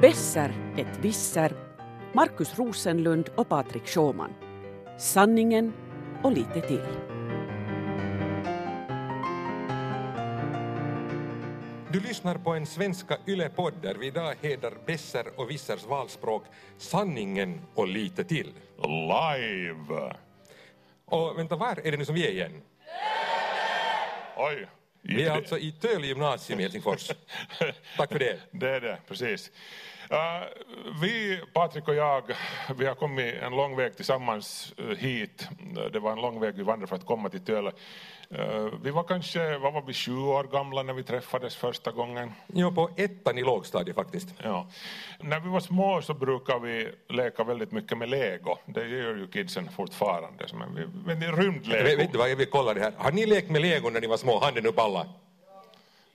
Besser ett visser, Markus Rosenlund och Patrik Sjåman. Sanningen och lite till. Du lyssnar på en svenska Yle-podd där vi idag hedrar Besser och Vissers valspråk Sanningen och lite till. Live! Och vänta, var är det nu som vi är igen? Oj! Vi är alltså i Töle gymnasium i Helsingfors. Tack för det. Det är det, precis. Uh, vi, Patrik och jag, vi har kommit en lång väg tillsammans uh, hit. Det var en lång väg vi vandrade för att komma till Töle. Uh, vi var kanske, vad var vi, 20 år gamla när vi träffades första gången? Jo, på ettan i lågstadiet faktiskt. Ja. När vi var små så brukade vi leka väldigt mycket med lego. Det gör ju kidsen fortfarande. Men, vi, men det är rymdlego. Vet, vet du vad, jag vill kolla det här. Har ni lekt med lego när ni var små? Handen upp alla.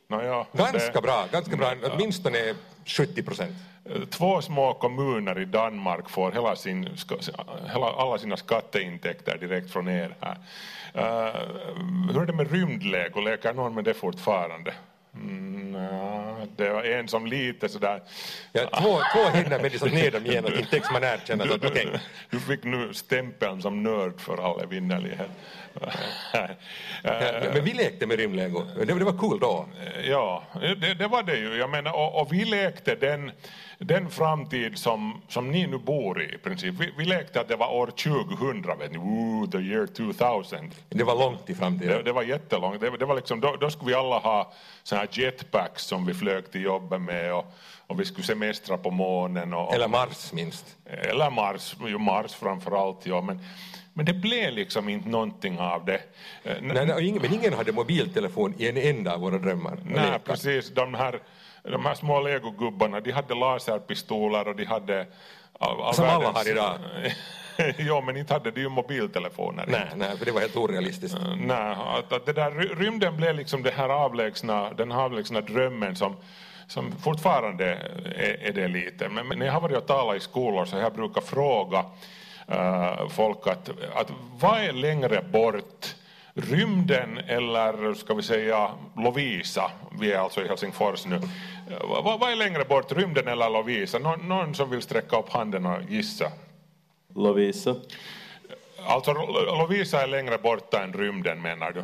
No, ja, Ganska det, bra, ganska bra. Åtminstone 70 procent. Två små kommuner i Danmark får hela sin, hela, alla sina skatteintäkter direkt från er här. Uh, hur är det med rymdlego? Leker någon med det fortfarande? Mm, ja, det var en som lite sådär... Ja, två, två händer med liksom ner dem igen och inte man erkänna så att okej. Okay. Du fick nu stämpeln som nörd för all evinnerlighet. ja, men vi lekte med rymdlego. Det, det var kul då. Ja, det, det, var det ju. Jag menar, och, och vi lekte den den framtid som, som ni nu bor i i princip. Vi, vi lekte att det var år 2000, vet ni, Ooh, the year 2000. Det var långt i framtiden. Det, det var jättelångt. Det, det var liksom, då, då skulle vi alla ha såna här jetpacks som vi flög till jobbet med och, och vi skulle semestra på månen. Och, Eller Mars minst. Eller Mars, Mars framför allt, ja. Men, men det blev liksom inte någonting av det. Nej, nej, men ingen hade mobiltelefon i en enda av våra drömmar. Nej, precis. De här de här små legogubbarna, de hade laserpistoler och de hade... All, all Som världens... alla har idag. jo, men inte hade de ju mobiltelefoner. Nej, nej, för det var helt orealistiskt. Uh, nej, att, att det där, rymden blev liksom det här avlägsna, den avlägsna drömmen som som fortfarande är, är det lite. Men, men när jag har varit och talat i skolor så jag brukar fråga folk att, att vad är längre bort rymden eller ska vi säga Lovisa, vi är alltså i Helsingfors nu. Vad, vad är längre bort, rymden eller Lovisa? Någon, någon som vill sträcka upp handen och gissa? Lovisa. Alltså Lovisa är längre borta än rymden menar du?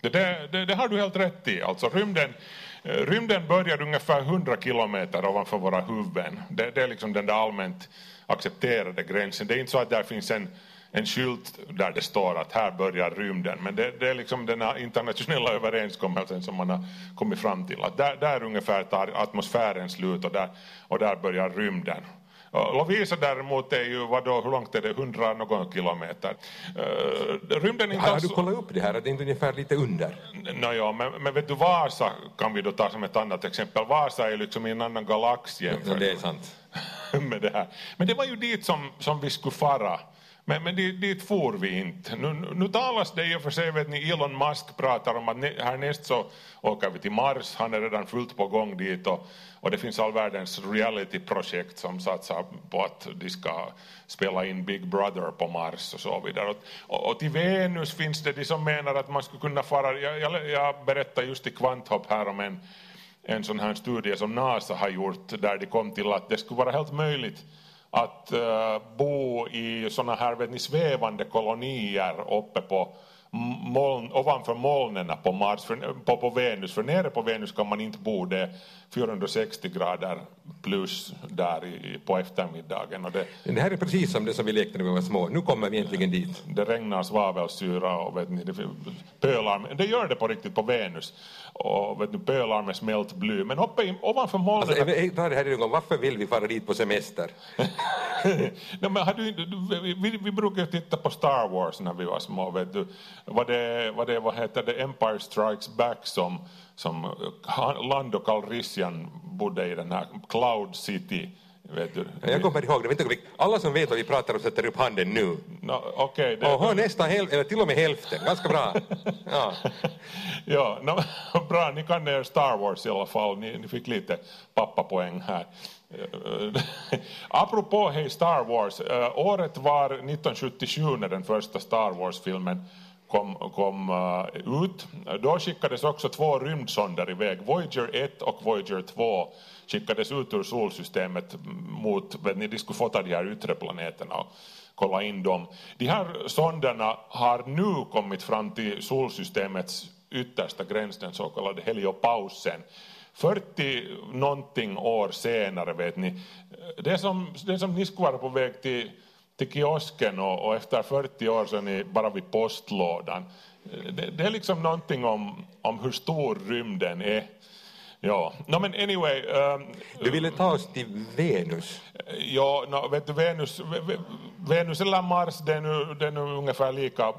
Det, det, det har du helt rätt i. Alltså rymden, rymden börjar ungefär 100 kilometer ovanför våra huvuden. Det, det är liksom den där allmänt accepterade gränsen. Det är inte så att där finns en en skylt där det står att här börjar rymden. Men det, det är liksom den här internationella överenskommelsen som man har kommit fram till. Att där, där ungefär tar atmosfären slut och där, och där börjar rymden. Lovisa däremot är ju, vadå, hur långt är det, 100 någon kilometer. Rymden inte Har du kollat upp det här, att det är ungefär lite under? No, ja, men, men vet du, Vasa kan vi då ta som ett annat exempel. Vasa är liksom i en annan galax jämfört ja, det är sant. med det här. Men det var ju dit som, som vi skulle fara men, men dit, dit for vi inte. Nu, nu talas det i och för sig, vet ni, Elon Musk pratar om att ne, härnäst så åker vi till Mars, han är redan fullt på gång dit och, och det finns all världens realityprojekt som satsar på att de ska spela in Big Brother på Mars och så vidare. Och, och, och till Venus finns det de som menar att man skulle kunna fara, jag, jag, jag berättade just i Kvanthopp här om en, en sån här studie som NASA har gjort där de kom till att det skulle vara helt möjligt att eh, bo i såna här vet ni, svävande kolonier uppe på moln, ovanför molnen på, Mars, för, på, på Venus. För nere på Venus kan man inte bo, det 460 grader plus där i, på eftermiddagen. Och det, det här är precis som det som vi lekte när vi var små. Nu kommer vi äntligen dit. Det regnar svavelsyra och vet ni, det pölar. Det gör det på riktigt på Venus. Och vet ni, pölar med smält bly. Men uppe i, ovanför molnen... Alltså, ta det här en gång. Varför vill vi fara dit på semester? Nej, men har du, vi, vi, vi brukar titta på Star Wars när vi var små. Vet du. Var det, var det vad heter det, Empire Strikes Back som som Lando Calrissian bodde i den här Cloud City. Vet du? Jag kommer ihåg det. Vet du, alla som vet vad vi pratar om sätter upp handen nu. No, okay, det... Och nästan hälften, eller till och med hälften. Ganska bra. Ja, ja no, bra. Ni kan er Star Wars i alla fall. Ni, ni fick lite pappapoäng här. Eh, eh, apropå hej Star Wars. Äh, året var 1977 när den första Star Wars-filmen kom, kom uh, ut. Då skickades också två rymdsonder iväg. Voyager 1 och Voyager 2 skickades ut ur solsystemet mot, vet ni, de skulle fota de här yttre planeterna och kolla in dem. De här sonderna har nu kommit fram till solsystemets yttersta gräns, den så kallade heliopausen. 40 någonting år senare, vet ni, det är som, det är som ni skulle vara på väg till, till kiosken och, och efter 40 år så är ni bara vid postlådan. Det, det är liksom någonting om, om hur stor rymden är. Ja, no, men anyway. Um, du ville ta oss till Venus. Ja, no, vet du, Venus, Venus eller Mars, det är, nu, det är nu ungefär lika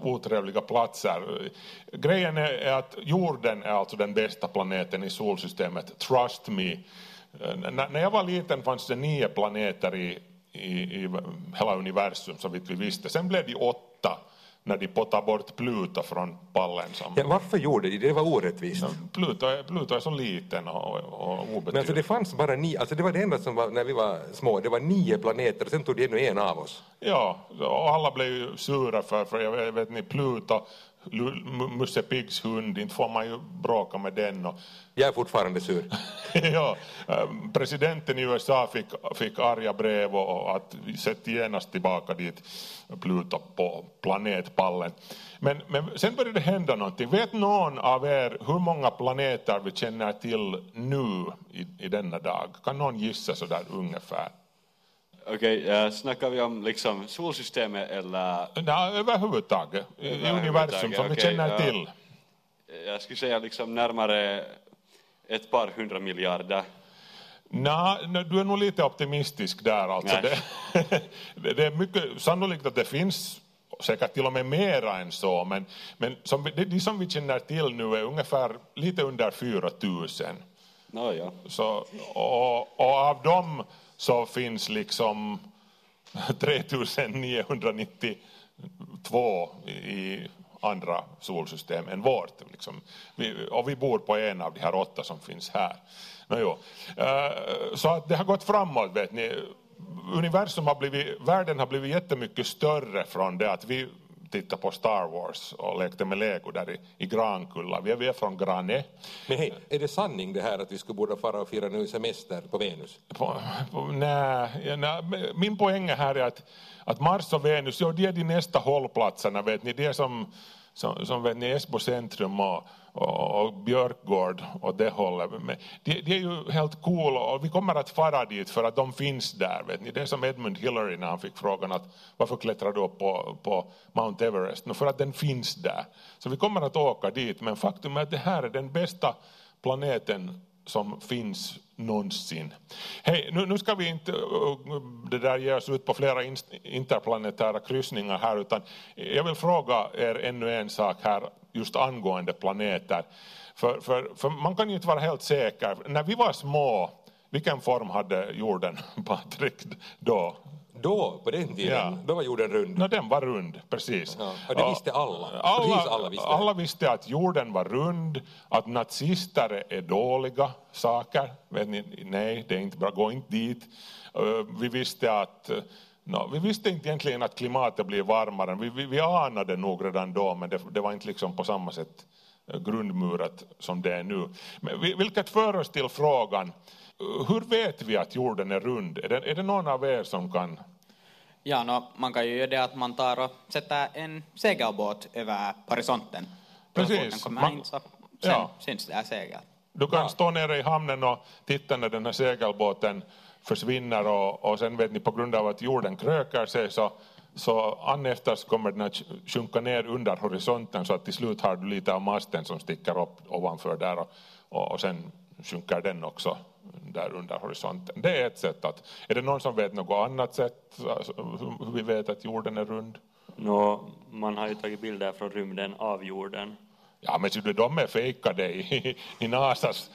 otrevliga platser. Grejen är att jorden är alltså den bästa planeten i solsystemet, trust me. När jag var liten fanns det nio planeter i, i, i hela universum, så vitt vi visste. Sen blev det åtta när de pottade bort Pluto från pallen. Som... Ja, varför gjorde de det? Det var orättvist. Ja, Pluto, är, Pluto är så liten och, och obetydlig. Men alltså det fanns bara nio, alltså det var det enda som var när vi var små, det var nio planeter sen tog det ännu en av oss. Ja, och alla blev ju sura för, för jag vet, ni, Pluto Musse Piggs hund, inte får man ju bråka med den. Och... Jag är fortfarande sur. ja, ehm, presidenten i USA fick, fick arga brev och att sätta genast tillbaka dit Pluto på planetpallen. Men, men sen började det hända någonting. Vet någon av er hur många planeter vi känner till nu i, i denna dag? Kan någon gissa så där ungefär? Okej, okay, uh, snackar vi om liksom solsystemet eller? Nej, överhuvudtaget. I universum som okay, vi känner till. jag skulle säga liksom närmare ett par hundra miljarder. Nej, du är nog lite optimistisk där alltså. Det, det, är mycket sannolikt att det finns säkert till och med mera än så, men, men som, det, de som vi känner till nu är ungefär lite under 4 000. No, ja. så, och, och av dem så finns liksom 3992 i andra solsystem än vårt. Liksom. Vi, och vi bor på en av de här åtta som finns här. No, jo. Eh, så att det har gått framåt, vet ni. Universum har blivit, världen har blivit jättemycket större från det att vi tittade på Star Wars och lekte med lego där i, i Grankulla. Vi är, vi är från Grane. Men hej, är det sanning det här att vi skulle borde fara och fira nu semester på Venus? På, på, nej, nej, min poäng här är att, att Mars och Venus, ja, de är de nästa hållplatserna, vet ni. Det är som, som, som vet ni, Esbo centrum och och Björkgård och det hållet. Men de, de är ju helt coola och vi kommer att fara dit för att de finns där. Vet ni? Det är som Edmund Hillary när han fick frågan att varför klättrar du upp på, på Mount Everest? No, för att den finns där. Så vi kommer att åka dit men faktum är att det här är den bästa planeten som finns någonsin. Hej, nu, nu ska vi inte uh, det där ge oss ut på flera interplanetära kryssningar här utan jag vill fråga er ännu en sak här just angående planeter. För, för, för man kan ju inte vara helt säker. När vi var små, vilken form hade jorden, Patrik, då? Då, på den tiden, ja. då var jorden rund? No, den var rund, precis. Ja, och det visste alla? Alla, alla, visste. alla visste att jorden var rund, att nazister är dåliga saker. Vet ni, nej, det är inte bra, gå inte dit. Vi visste att No, vi visste inte egentligen att klimatet blir varmare. Vi, vi, vi anade nog redan då, men det, det, var inte liksom på samma sätt eh, grundmurat som det är nu. Men, vilket för oss till frågan, hur vet vi att jorden är rund? Är det, är det någon av er som kan? Ja, no, man kan ju göra det att man tar och sätter en segelbåt över horisonten. Precis. kommer man, in så sen ja. syns det här segel. Du kan ja. stå nere i hamnen och titta när den här segelbåten försvinner och, och sen vet ni på grund av att jorden kröker sig så, så annefteråt kommer den att sjunka ner under horisonten så att till slut har du lite av masten som sticker upp ovanför där och, och, och sen sjunker den också där under horisonten. Det är ett sätt att, är det någon som vet något annat sätt alltså, hur vi vet att jorden är rund? No, man har ju tagit bilder från rymden av jorden Ja men du, de är fejkade i, i Nasas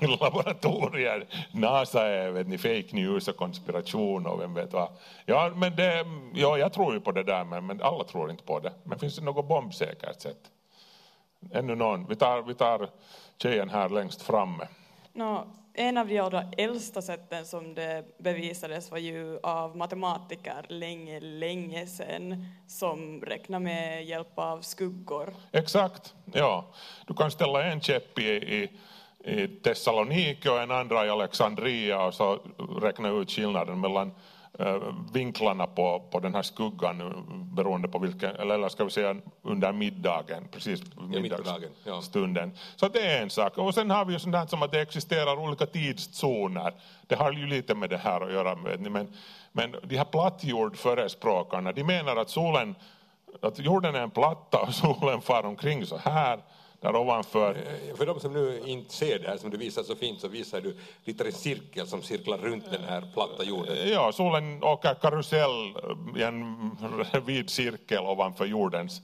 laboratorier. Nasa är vet ni, fake news och konspiration och vem vet vad. Ja, men det, ja, jag tror ju på det där men, men alla tror inte på det. Men finns det något bombsäkert sätt? Ännu någon? Vi tar, vi tar tjejen här längst framme. No, en av de allra äldsta sätten som det bevisades var ju av matematiker länge, länge sedan som räknar med hjälp av skuggor. Exakt, ja. Du kan ställa en käpp i, i, i Thessaloniki och en andra i Alexandria och så räkna ut skillnaden mellan vinklarna på, på den här skuggan eh, beroende på vilken, eller ska vi säga under middagen, precis dagen, ja. middagsstunden. Så det är en sak. Och sen har vi ju sånt här som att det existerar olika tidszoner. Det har ju lite med det här att göra, ni. men, men de här plattjordförespråkarna, de menar att solen, att jorden är en platta och solen far omkring så här, där ovanför. Eh, För de som nu inte ser det här som du visar så fint så visar du lite en cirkel som cirklar runt den här platta jorden. Ja, solen åker karusell i en vid cirkel ovanför jordens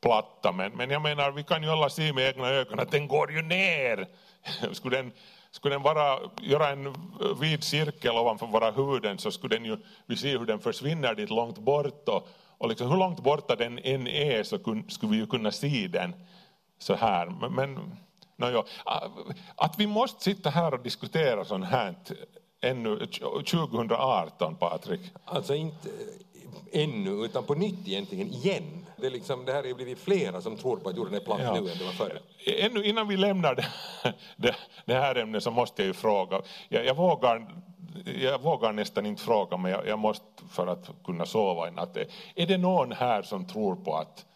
platta. Men, men jag menar, vi kan ju alla se med egna ögon att den går ju ner. Skulle den, skulle den vara, göra en vid cirkel ovanför våra huvuden så skulle den ju, vi ser hur den försvinner dit långt bort och, och liksom hur långt borta den än är så kun, skulle vi ju kunna se den så här. Men, no, ja. att vi måste sitta här och diskutera sånt här ännu 2018, Patrik. Alltså inte eh, ännu, utan på nytt egentligen, igen. Det, är liksom, det här har blivit flera som tror på att jorden är platt Ja. nu än det var förr. Ännu innan vi lämnar det, det, det här ämnet så måste jag ju fråga. Jag, jag, vågar, jag vågar nästan inte fråga men jag, jag måste för att kunna sova i natt. Är det någon här som tror på att,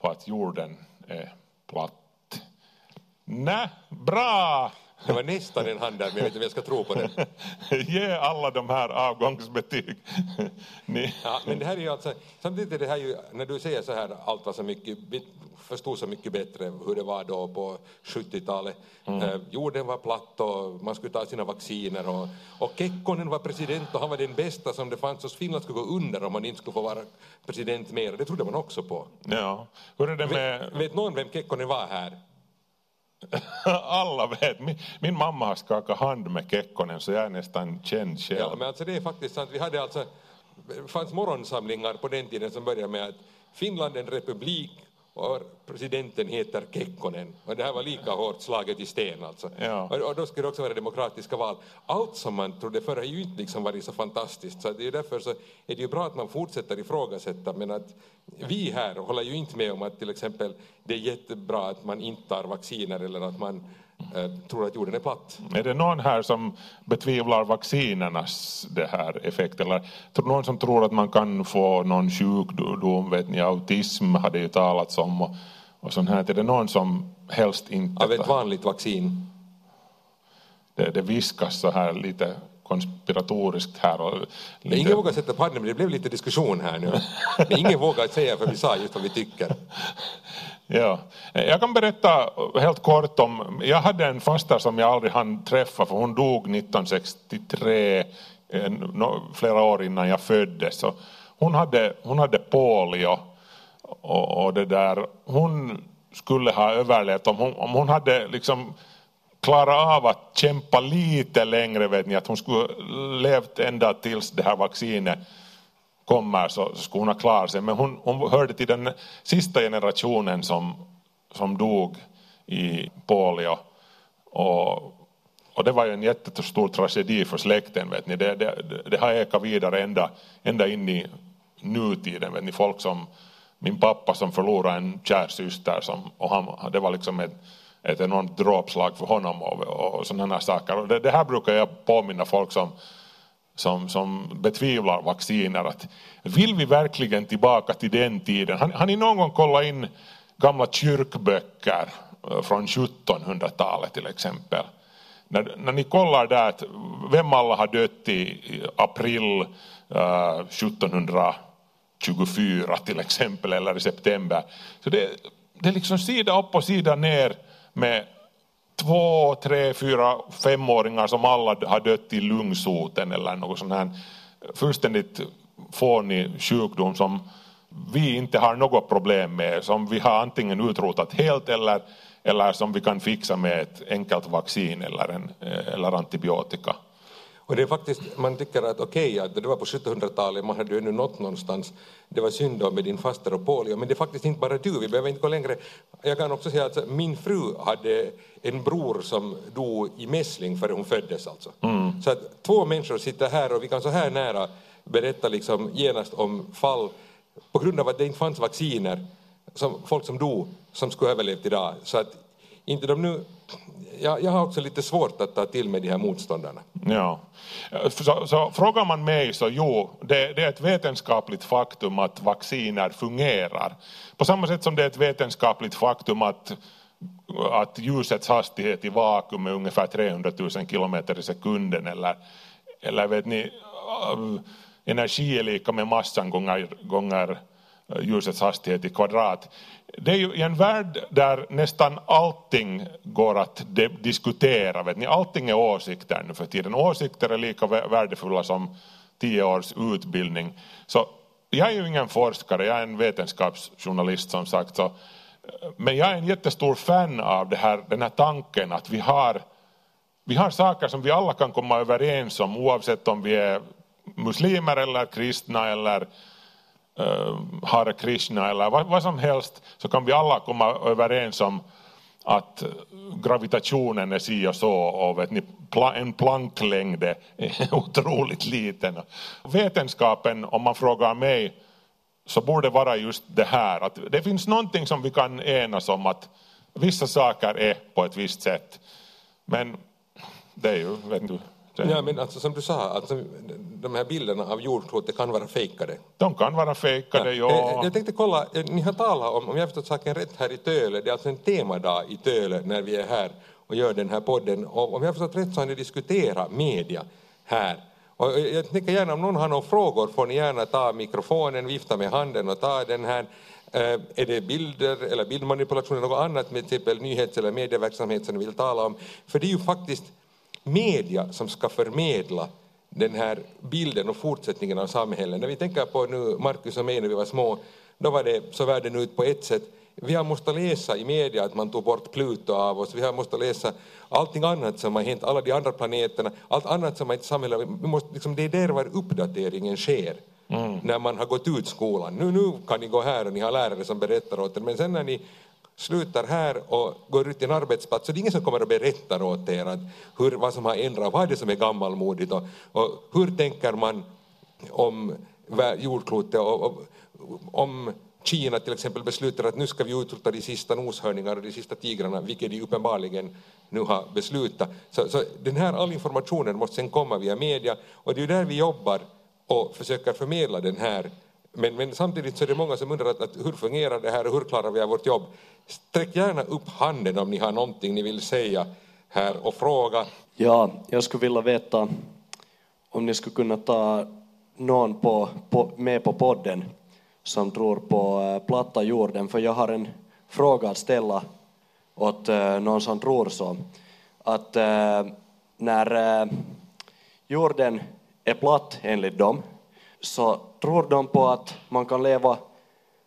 på att jorden är platt? Nej, bra! Det var nästan en hand där, men jag vet inte om jag ska tro på den. Ge alla de här avgångsbetyg. Ni, Ja, men det här är ju alltså, samtidigt är det här ju, när du säger så här, allt var så mycket, förstod så mycket bättre hur det var då på 70-talet. Eh, jorden var platt och man skulle ta sina vacciner och, och Kekkonen var president och han var den bästa som det fanns och Finland skulle gå under om man inte skulle få vara president mer. Det trodde man också på. ja. Hur är det med... Vet, vet någon vem Kekkonen var här? Alla vet. Min, min mamma har skakat hand med Kekkonen så jag är nästan känd själv. Ja, men alltså det är faktiskt sant. Vi hade alltså, det fanns morgonsamlingar på den tiden som började med att Finland är en republik och presidenten heter Kekkonen. Och det här var lika hårt slaget i sten alltså. Ja. Och, och då skulle det också vara demokratiska val. Allt som man trodde förr har ju inte liksom varit så fantastiskt. Så det är därför så är det ju bra att man fortsätter ifrågasätta. Men att vi här håller ju inte med om att till exempel det är jättebra att man inte tar vacciner eller att man tror att jorden är platt. Är det någon här som betvivlar vaccinernas det här effekt? Eller någon som tror att man kan få någon sjukdom, vet ni, autism hade ju talats om och, och sånt här. Är det någon som helst inte... Av ett vanligt vaccin. det, det viskas så här lite konspiratoriskt här. Och lite, ingen vågar sätta på handen, men det blev lite diskussion här nu. Men ingen vågar säga för vi sa just vad vi tycker. Ja. Jag kan berätta helt kort om, jag hade en faster som jag aldrig hann träffa för hon dog 1963, en, no, flera år innan jag föddes. Hon, hade, hon hade polio och, och det där, hon skulle ha överlevt om hon, om hon hade liksom klara av att kämpa lite längre, vet ni, att hon skulle levt ända tills det här vaccinet kommer så skulle hon ha klarat sig. Men hon, hon hörde till den sista generationen som, som dog i polio. Och, och det var ju en jättestor tragedi för släkten. Vet ni. Det, det, det har ekat vidare ända, ända in i nutiden. Vet ni. Folk som, min pappa som förlorade en kär syster som, och han, det var liksom ett, ett enormt dråpslag för honom och, och sådana saker. Och det, det här brukar jag påminna folk som som, som betvivlar vacciner. Att, vill vi verkligen tillbaka till den tiden? Har, har ni någon gång kollat in gamla kyrkböcker eh, från 1700-talet till exempel? När, när ni kollar där att vem alla har dött i, i april eh, 1724 till exempel eller i september. Så det, det är liksom sida upp och sida ner med två, tre, fyra, femåringar som alla har dött i lungsoten eller något sånt här fullständigt fånig sjukdom som vi inte har något problem med, som vi har antingen utrotat helt eller, eller som vi kan fixa med ett enkelt vaccin eller, en, eh, eller antibiotika. Och det är faktiskt, man tycker att okej, okay, det var på 1700-talet, man hade ju ännu nått någonstans, det var synd då med din faster och polio, men det är faktiskt inte bara du, vi behöver inte gå längre. Jag kan också säga att min fru hade en bror som dog i mässling före hon föddes alltså. Mm. Så att två människor sitter här och vi kan så här nära berätta liksom genast om fall på grund av att det inte fanns vacciner, som, folk som dog, som skulle ha överlevt idag. Så att inte de nu jag, jag har också lite svårt att ta till med de här motståndarna. Ja. Så, så frågar man mig så jo, det, det, är ett vetenskapligt faktum att vacciner fungerar. På samma sätt som det är ett vetenskapligt faktum att, att ljusets hastighet i vakuum är ungefär 300 000 kilometer i sekunden eller, eller vet ni, energi är lika med massan gånger, gånger eh, ljusets hastighet i kvadrat. Det är ju i en värld där nästan allting går att diskutera. Vet ni? Allting är åsikter nu för tiden. Åsikter är lika värdefulla som tio års utbildning. Så jag är ju ingen forskare, jag är en vetenskapsjournalist som sagt. Så, men jag är en jättestor fan av det här, den här tanken att vi har, vi har saker som vi alla kan komma överens om oavsett om vi är muslimer eller kristna eller uh, Hare Krishna eller vad, vad, som helst så kan vi alla komma överens om att gravitationen är si och så och vet ni, en planklängd är otroligt liten. Vetenskapen, om man frågar mig, så borde vara just det här att det finns någonting som vi kan enas om att vissa saker är på ett visst sätt. Men det är ju, vet du, Ja, men alltså, som du sa, alltså, de här bilderna av jordklotet kan vara fejkade. De kan vara fejkade, ja. ja. Jag, jag tänkte kolla, ni har talat om, om jag har förstått saken rätt, här i Töle, det är alltså en temadag i Töle när vi är här och gör den här podden. Och om jag har förstått rätt så har ni diskuterat media här. Och jag tänker gärna, om någon har några frågor får ni gärna ta mikrofonen, vifta med handen och ta den här. Uh, är det bilder eller bildmanipulation eller något annat med till exempel nyhets eller medieverksamhet som ni vill tala om? För det är ju faktiskt media som ska förmedla den här bilden och fortsättningen av samhället. När vi tänker på nu Markus och mig när vi var små, då var det så världen ut på ett sätt. Vi har måste läsa i media att man tog bort Pluto av oss, vi har måste läsa allting annat som har hänt, alla de andra planeterna, allt annat som har hänt i samhället. Vi måste, liksom, det är där var uppdateringen sker. Mm. när man har gått ut skolan. Nu, nu kan ni gå här och ni har lärare som berättar åt er, men sen när ni slutar här och går ut till en arbetsplats. Så det är ingen som kommer och berättar åt er att hur, vad som har ändrats, vad är det som är gammalmodigt. Och, och hur tänker man om jordklotet och, och, om Kina till exempel beslutar att nu ska vi utrota de sista noshörningarna och de sista tigrarna, vilket de uppenbarligen nu har beslutat. Så, så den här all informationen måste sen komma via media. Och det är ju där vi jobbar och försöker förmedla den här men, men samtidigt så är det många som undrar att, att hur fungerar det här och hur klarar vi av vårt jobb? Sträck gärna upp handen om ni har någonting ni vill säga här och fråga. Ja, jag skulle vilja veta om ni skulle kunna ta någon på, på, med på podden som tror på äh, platta jorden, för jag har en fråga att ställa åt äh, någon som tror så. Att äh, när jorden är platt enligt dem, så tror de på att man kan leva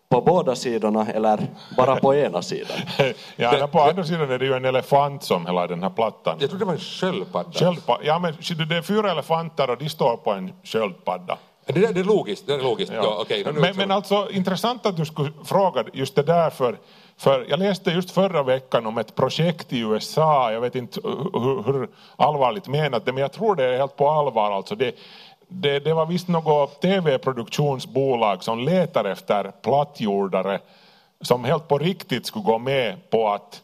på båda sidorna eller bara på ena sidan? ja, det, på andra sidan är det ju en elefant som hela den här plattan. Jag tror det var en sköldpadda. Sköldpadda. Ja, men det är fyra elefanter och de står på en sköldpadda. Det, där, det är logiskt. Det är logiskt. Ja. Ja, okay. men, men alltså intressant att du skulle fråga just det där för, för jag läste just förra veckan om ett projekt i USA, jag vet inte hur, hur allvarligt menat det, men jag tror det är helt på allvar alltså. Det, det, det var visst något tv-produktionsbolag som letar efter plattjordare som helt på riktigt skulle gå med på att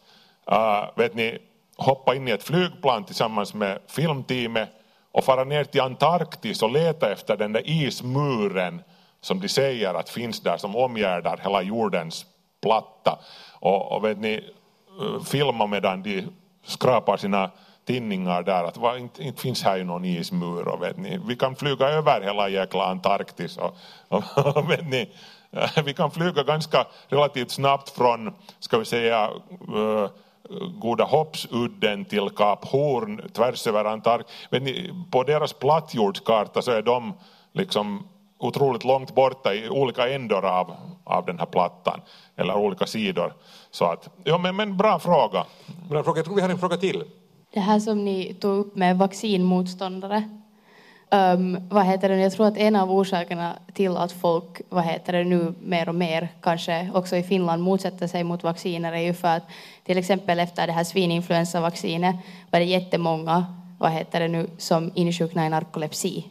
uh, vet ni, hoppa in i ett flygplan tillsammans med filmteamet och fara ner till Antarktis och leta efter den där ismuren som de säger att finns där som omgärdar hela jordens platta. Och, och vet ni, äh, filma medan de skrapar sina tinningar där att va, inte, inte finns här ju någon ismur och vet ni, vi kan flyga över hela jäkla Antarktis och, och, och vet ni, eh, vi kan flyga ganska relativt snabbt från, ska vi säga, uh, Goda Hoppsudden till Kap Horn tvärs över Antarktis. På deras plattjordskarta så är de liksom otroligt långt borta i olika ändar av, av den här plattan, eller olika sidor. Så att, ja men, men bra fråga. Bra fråga. Jag tror vi har en fråga till. Det här som ni tog upp med vaccinmotståndare. Um, vad heter det, jag tror att en av orsakerna till att folk vad heter det, nu mer och mer kanske också i Finland motsätter sig mot vacciner är ju för att till exempel efter det här svininfluensavaccinet var det jättemånga vad heter det nu, som insjuknade i narkolepsi.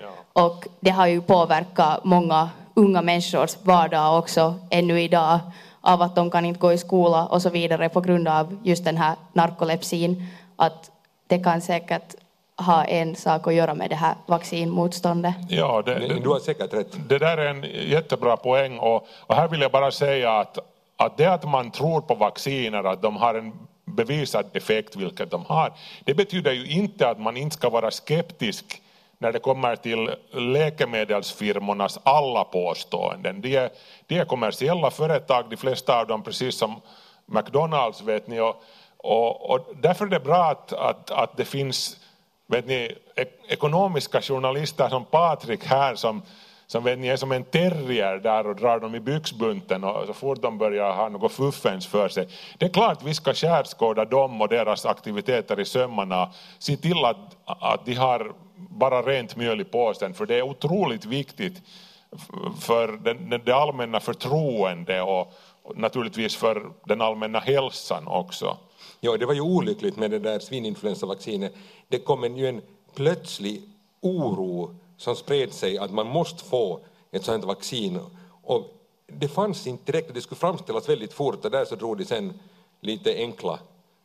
Ja. Och det har ju påverkat många unga människors vardag också ännu idag av att de kan inte gå i skola och så vidare på grund av just den här narkolepsin. Att det kan säkert ha en sak att göra med det här vaccinmotståndet. Ja, det, det, du har säkert rätt. det där är en jättebra poäng och, och här vill jag bara säga att, att det att man tror på vacciner, att de har en bevisad effekt, vilket de har, det betyder ju inte att man inte ska vara skeptisk när det kommer till läkemedelsfirmornas alla påståenden. De är, de är kommersiella företag, de flesta av dem precis som McDonalds vet ni. Och, och, och därför är det bra att, att, att det finns vet ni, ek- ekonomiska journalister som Patrik här som, som vet ni, är som en terrier där och drar dem i byxbunten och så fort de börjar ha något fuffens för sig. Det är klart vi ska skärskåda dem och deras aktiviteter i sömmarna. Se till att, att de har bara rent mjöl i påsen för det är otroligt viktigt för den, det allmänna förtroende och, och naturligtvis för den allmänna hälsan också. Ja, det var ju olyckligt med det där svininfluensavaccinet. Det kom en, ju en plötslig oro som spred sig att man måste få ett sådant vaccin. Och det fanns inte direkt, det skulle framställas väldigt fort och där så drog de sen lite enkla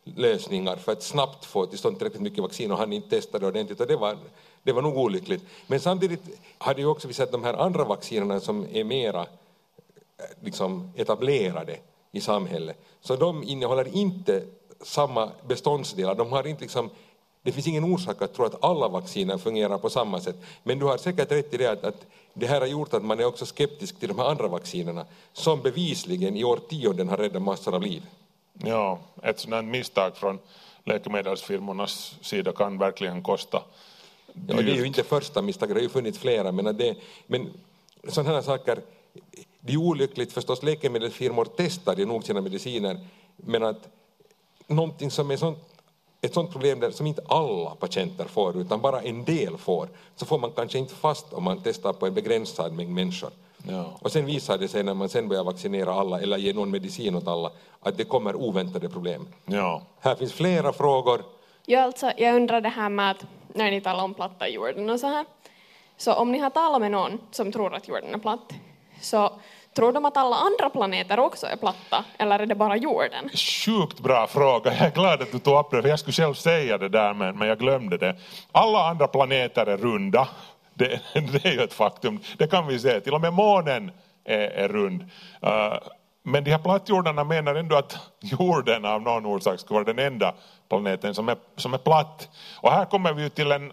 lösningar för att snabbt få till stånd tillräckligt mycket vaccin och han inte testade ordentligt och det var, det var nog olyckligt. Men samtidigt hade ju också vi sett de här andra vaccinerna som är mera eh, liksom etablerade i samhället. Så de innehåller inte samma beståndsdelar. De har inte liksom, det finns ingen orsak att tro att alla vacciner fungerar på samma sätt. Men du har säkert rätt i det att, att det här har gjort att man är också skeptisk till de här andra vaccinerna som bevisligen i årtionden har räddat massor av liv. Ja, ett sådant misstag från läkemedelsfirmornas sida kan verkligen kosta Ja, och det är ju dyrt. inte första misstaget, det har ju funnits flera. Men, det, men sådana här saker, det är olyckligt förstås, läkemedelsfirmor testar ju nog sina mediciner, men att någonting som är sånt, ett sånt problem där, som inte alla patienter får, utan bara en del får, så får man kanske inte fast om man testar på en begränsad mängd människor. Ja. Och sen visar det sig när man sen börjar vaccinera alla eller ge någon medicin åt alla, att det kommer oväntade problem. Ja. Här finns flera frågor. Ja, alltså, jag undrar det här med att när ni talar om platta jorden och så här. Så om ni har talat med någon som tror att jorden är platt, så tror de att alla andra planeter också är platta, eller är det bara jorden? Sjukt bra fråga. Jag är glad att du tog upp det, för jag skulle själv säga det där, men, men jag glömde det. Alla andra planeter är runda. Det, det är ju ett faktum. Det kan vi se. Till och med månen är, är rund. Uh, men de här plattjordarna menar ändå att jorden av någon orsak skulle vara den enda planeten som är, som är platt. Och här kommer vi till en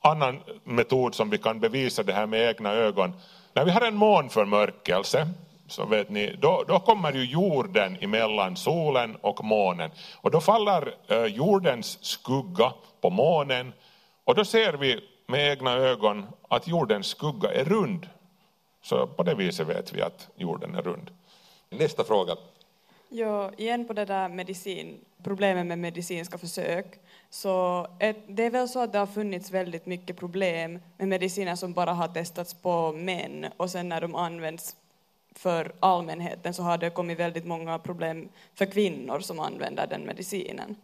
annan metod som vi kan bevisa det här med egna ögon. När vi har en månförmörkelse så vet ni, då, då kommer ju jorden emellan solen och månen. Och då faller eh, jordens skugga på månen och då ser vi med egna ögon att jordens skugga är rund. Så på det viset vet vi att jorden är rund. Nästa fråga. Ja, igen på det där medicin, problemen med medicinska försök. Så ett, det är väl så att det har funnits väldigt mycket problem med mediciner som bara har testats på män och sen när de används för allmänheten så har det kommit väldigt många problem för kvinnor som använder den medicinen.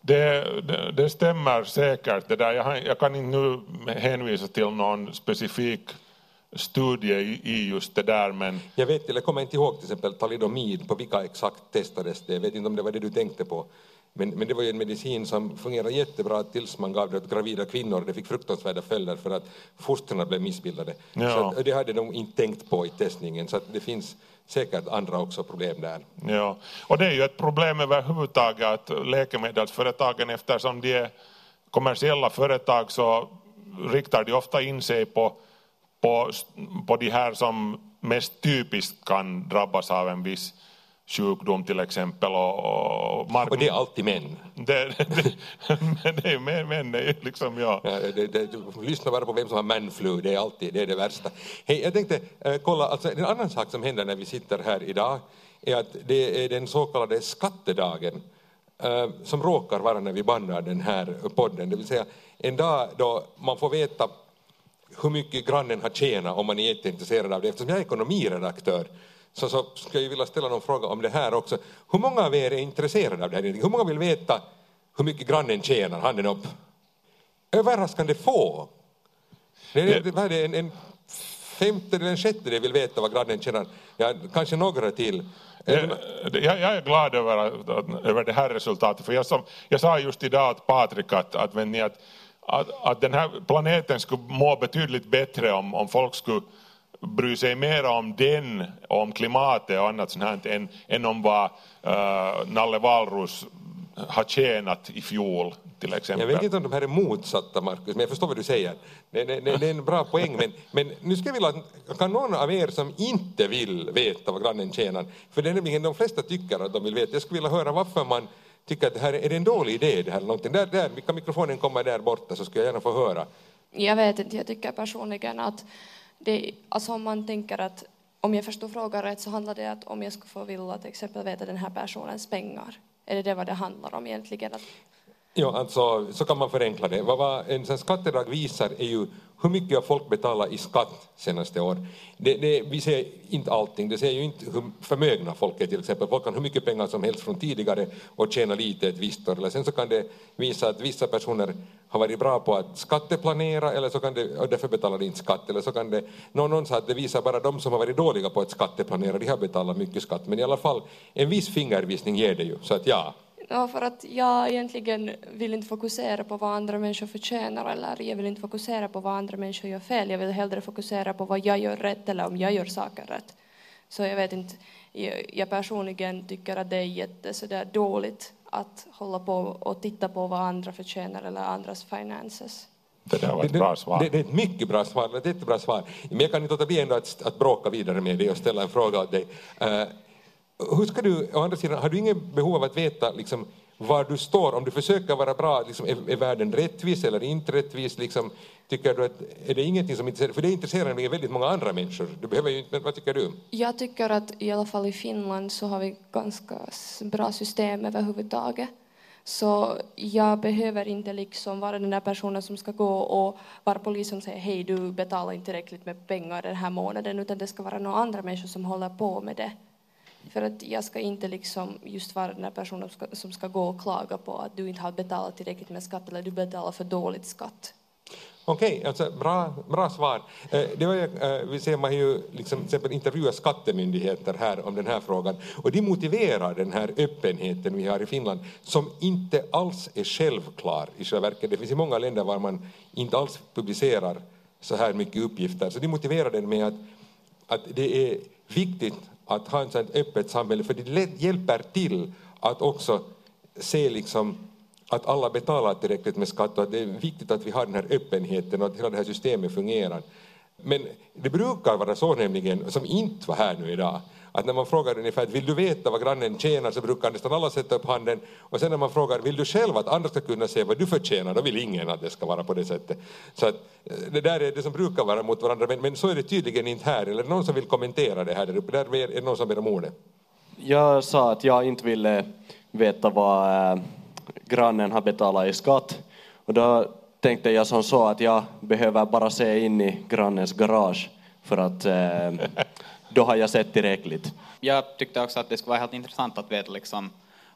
Det, det, det stämmer säkert. Det där. Jag, jag kan inte nu hänvisa till någon specifik studie i, just det där, men Jag vet, eller kommer inte ihåg till exempel talidomid, på vilka exakt testades det. Jag vet inte om det var det du tänkte på. Men, men det var ju en medicin som fungerade jättebra tills man gav det åt gravida kvinnor. Det fick fruktansvärda följder för att fostren blev missbildade. Ja. Så att, det hade de inte tänkt på i testningen. Så det finns säkert andra också problem där. Ja, och det är ju ett problem överhuvudtaget att läkemedelsföretagen eftersom de är kommersiella företag så riktar de ofta in sig på, på, på de här som mest typiskt kan drabbas av en viss sjukdom till exempel. Och, och, mark- Och det är alltid män. det, det, det är men det är liksom, ja. Ja, det, det, lyssna bara på vem som har manflu, det är alltid det, är det värsta. Hej, jag tänkte eh, kolla, alltså, en annan sak som händer när vi sitter här idag är att det är den så kallade skattedagen eh, som råkar vara när vi bandar den här podden. Det vill säga en dag då man får veta hur mycket grannen har tjänat om man är jätteintresserad av det. Eftersom jag är ekonomiredaktör så, så skulle jag vilja ställa någon fråga om det här också. Hur många av er är intresserade av det här? Hur många vill veta hur mycket grannen tjänar? Handen upp. Överraskande få. Det är, det, en, en femte eller en sjättedel vill veta vad grannen tjänar. Ja, kanske några till. Jag, jag är glad över, över det här resultatet, för jag, som, jag sa just idag åt Patrik att, att, att, att, att den här planeten skulle må betydligt bättre om, om folk skulle bry sig mer om den, om klimatet och annat sånt här än, än om vad uh, Nalle Valrus har tjänat i fjol till exempel. Jag vet inte om de här är motsatta, Markus, men jag förstår vad du säger. Det, det, det, är en bra poäng, men, men nu ska jag vilja kan någon av er som inte vill veta vad grannen tjänar, för det är nämligen de flesta tycker att de vill veta, jag skulle vilja höra varför man tycker att det här är det en dålig idé, det här någonting. Där, där, kan mikrofonen komma där borta så ska jag gärna få höra. Jag vet inte, jag tycker personligen att det, alltså om man tänker att om jag förstår frågan rätt så handlar det att om jag skulle få vilja till exempel veta den här personens pengar, är det det vad det handlar om egentligen? Att Ja, alltså, så kan man förenkla det. Vad, en sån skattedrag visar är ju hur mycket har folk betalat i skatt senaste år. Det, det, vi ser inte allting, det ser ju inte hur förmögna folk är till exempel. Folk kan hur mycket pengar som helst från tidigare och tjäna lite ett visst år. Eller sen så kan det visa att vissa personer har varit bra på att skatteplanera eller så kan det, och därför betalar de inte skatt. Eller så kan det, någon, någon sa att det visar bara de som har varit dåliga på att skatteplanera, de har betalat mycket skatt. Men i alla fall, en viss fingervisning ger det ju. Så att ja, Ja, för att jag egentligen vill inte fokusera på vad andra människor förtjänar eller jag vill inte fokusera på vad andra människor gör fel. Jag vill hellre fokusera på vad jag gör rätt eller om jag gör saker rätt. Så jag vet inte, jag personligen tycker att det är jätte sådär dåligt att hålla på och titta på vad andra förtjänar eller andras finances. Det där var ett bra svar. Det, det, är ett mycket bra svar, ett jättebra svar. Men jag kan inte låta bli ändå att, att bråka vidare med dig och ställa en fråga åt dig. Uh, hur ska du, å andra sidan, har du inget behov av att veta liksom, var du står, om du försöker vara bra, liksom, är, är världen rättvis eller inte rättvis? Liksom, tycker du att, är det ingenting som intresserar, för det intresserar nämligen väldigt många andra människor. Du behöver ju inte, men vad tycker du? Jag tycker att i alla fall i Finland så har vi ganska bra system överhuvudtaget. Så jag behöver inte liksom vara den där personen som ska gå och vara polisen och säga hej du betalar inte tillräckligt med pengar den här månaden utan det ska vara några andra människor som håller på med det. För att jag ska inte liksom just vara den här personen som ska, som ska gå och klaga på att du inte har betalat tillräckligt med skatt eller du betalar för dåligt skatt. Okej, okay, alltså bra, bra svar. Eh, det var, eh, vi ser man ju liksom, till exempel intervjua skattemyndigheter här om den här frågan och de motiverar den här öppenheten vi har i Finland som inte alls är självklar i själva verket. Det finns ju många länder var man inte alls publicerar så här mycket uppgifter så de motiverar den med att, att det är viktigt att ha ett sånt öppet samhälle, för det hjälper till att också se liksom att alla betalar tillräckligt med skatt och att det är viktigt att vi har den här öppenheten och att hela det här systemet fungerar. Men det brukar vara så nämligen, som inte var här nu idag, att när man frågar ungefär vill du veta vad grannen tjänar så brukar nästan alla sätta upp handen och sen när man frågar vill du själv att andra ska kunna se vad du förtjänar då vill ingen att det ska vara på det sättet. Så att eh, det där är det som brukar vara mot varandra men, men så är det tydligen inte här. Eller någon som vill kommentera det här där uppe? Där är det någon som ber om ordet. Jag sa att jag inte ville veta vad eh, grannen har betalat i skatt och då tänkte jag som så att jag behöver bara se in i grannens garage för att äh, då har jag sett tillräckligt. Jag tyckte också att det skulle vara helt intressant att veta liksom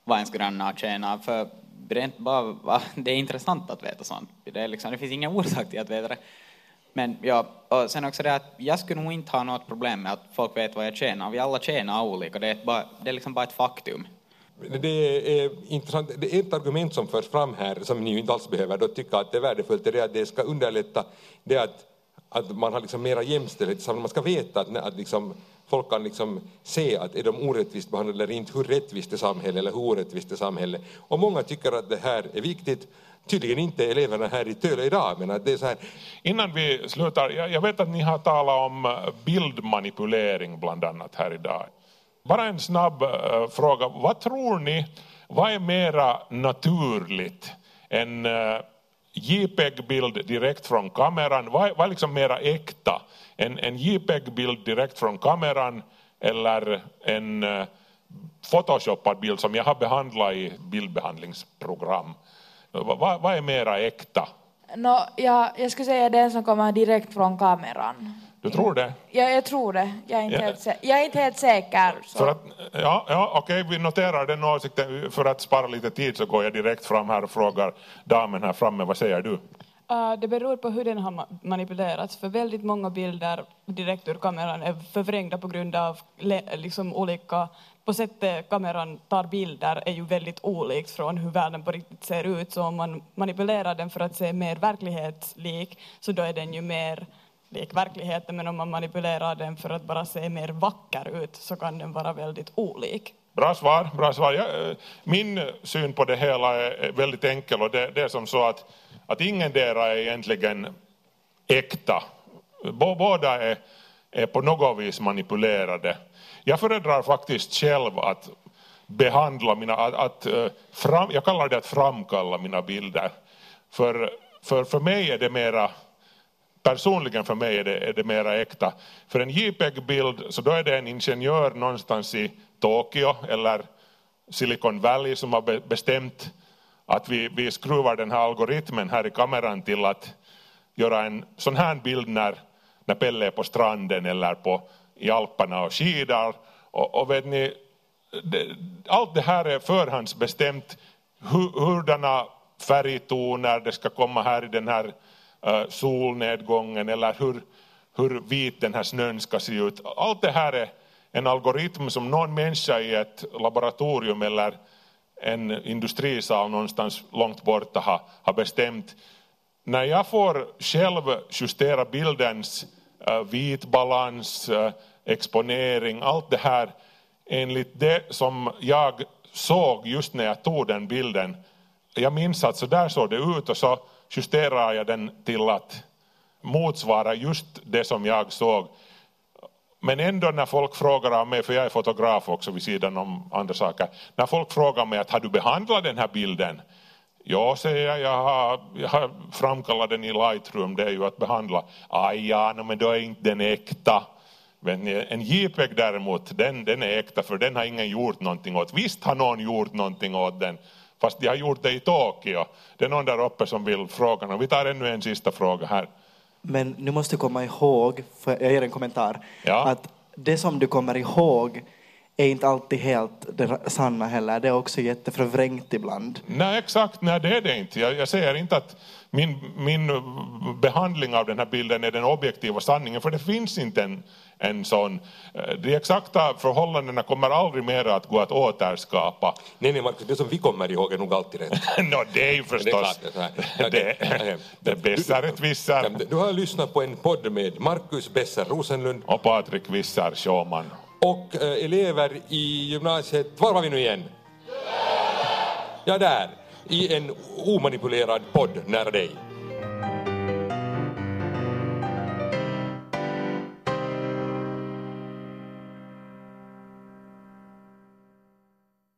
vad ens grannar tjänar, för rent bara, det är intressant att veta sånt. Det, är liksom, det finns ingen orsak till att veta det. Men ja, och sen också det att jag skulle nog inte ha något problem med att folk vet vad jag tjänar. Vi alla tjänar olika, det är, bara, det är liksom bara ett faktum. Det är intressant. Det är ett argument som förs fram här, som ni inte alls behöver då tycka att det är värdefullt, det är att det ska underlätta det att att man har liksom mera jämställdhet i. Man ska veta att, att liksom, folk kan liksom se att är de orättvist behandlade eller inte, hur rättvist är samhället eller hur orättvist är samhället. Och många tycker att det här är viktigt. Tydligen inte eleverna här i Töle idag, men att det är så här. Innan vi slutar, jag vet att ni har talat om bildmanipulering bland annat här idag. Bara en snabb uh, fråga, vad tror ni, vad är mera naturligt En uh, JPEG-bild direkt från kameran, vad, vad är liksom mera äkta? En, en JPEG-bild direkt från kameran eller en eh, uh, photoshoppad bild som jag har behandlat i bildbehandlingsprogram. Vad, vad är mera äkta? No, ja, jag skulle säga den som kommer direkt från kameran. Du tror det? Ja, jag tror det. Jag är inte, Ja. helt, sä- jag är inte helt säker. Så. För att, ja, ja, okej, vi noterar den åsikten. För att spara lite tid så går jag direkt fram här och frågar damen här framme, vad säger du? Uh, det beror på hur den har ma- manipulerats, för väldigt många bilder direkt ur kameran är förvrängda på grund av liksom olika, på sättet kameran tar bilder är ju väldigt olikt från hur världen på riktigt ser ut, så om man manipulerar den för att se mer verklighetslik, så då är den ju mer lik verkligheten, men om man manipulerar den för att bara se mer vacker ut, så kan den vara väldigt olik. Bra svar. Bra svar. Ja, eh, min syn på det hela är väldigt enkel och det, det är som så att, att ingendera är egentligen äkta. Båda är, är på något vis manipulerade. Jag föredrar faktiskt själv att behandla mina, att, att eh, fram, jag kallar det att framkalla mina bilder. För, för, för mig är det mera personligen för mig är det, är det mera äkta. För en JPEG-bild så då är det en ingenjör någonstans i Tokyo eller Silicon Valley som har bestämt att vi, vi skruvar den här algoritmen här i kameran till att göra en sån här bild när, när Pelle är på stranden eller på, i Alperna och skidar. Och, och vet ni, det, allt det här är förhandsbestämt hur, hurdana färgtoner det ska komma här i den här Äh, solnedgången eller hur, hur vit den här snön ska se ut. Allt det här är en algoritm som någon människa i ett laboratorium eller en industrisal någonstans långt borta har, har bestämt. När jag får själv justera bildens äh, vitbalans, äh, exponering, allt det här enligt det som jag såg just när jag tog den bilden. Jag minns att så där såg det ut och så justerar jag den till att motsvara just det som jag såg. Men ändå när folk frågar av mig, för jag är fotograf också vid sidan om andra saker, när folk frågar mig att har du behandlat den här bilden? Ja, säger jag, jag har, jag har framkallat den i Lightroom, det är ju att behandla. Aj, ja, men då är inte den äkta. Men en JPEG däremot, den, den är äkta för den har ingen gjort någonting åt. Visst har någon gjort någonting åt den, fast de har gjort det i Tokyo. Det är någon där uppe som vill fråga. Vi tar ännu en sista fråga här. Men nu måste du komma ihåg, för jag ger en kommentar, Ja. att det som du kommer ihåg är inte alltid helt det sanna heller. Det är också jätteförvrängt ibland. Nej, exakt. Nej, det är det inte. Jag, jag säger inte att min, min behandling av den här bilden är den objektiva sanningen, för det finns inte en, en sån. Eh, De exakta förhållandena kommer aldrig mer att gå att återskapa. Nej, nej, Markus, det som vi kommer ihåg är nog alltid rätt. no, det är ju förstås... det bässar ett. Du har lyssnat på en podd med Markus Besser Rosenlund Och Patrik Vissar Sjöman. och eh, elever i gymnasiet, var var vi nu igen? Ja, där, i en omanipulerad podd nära dig.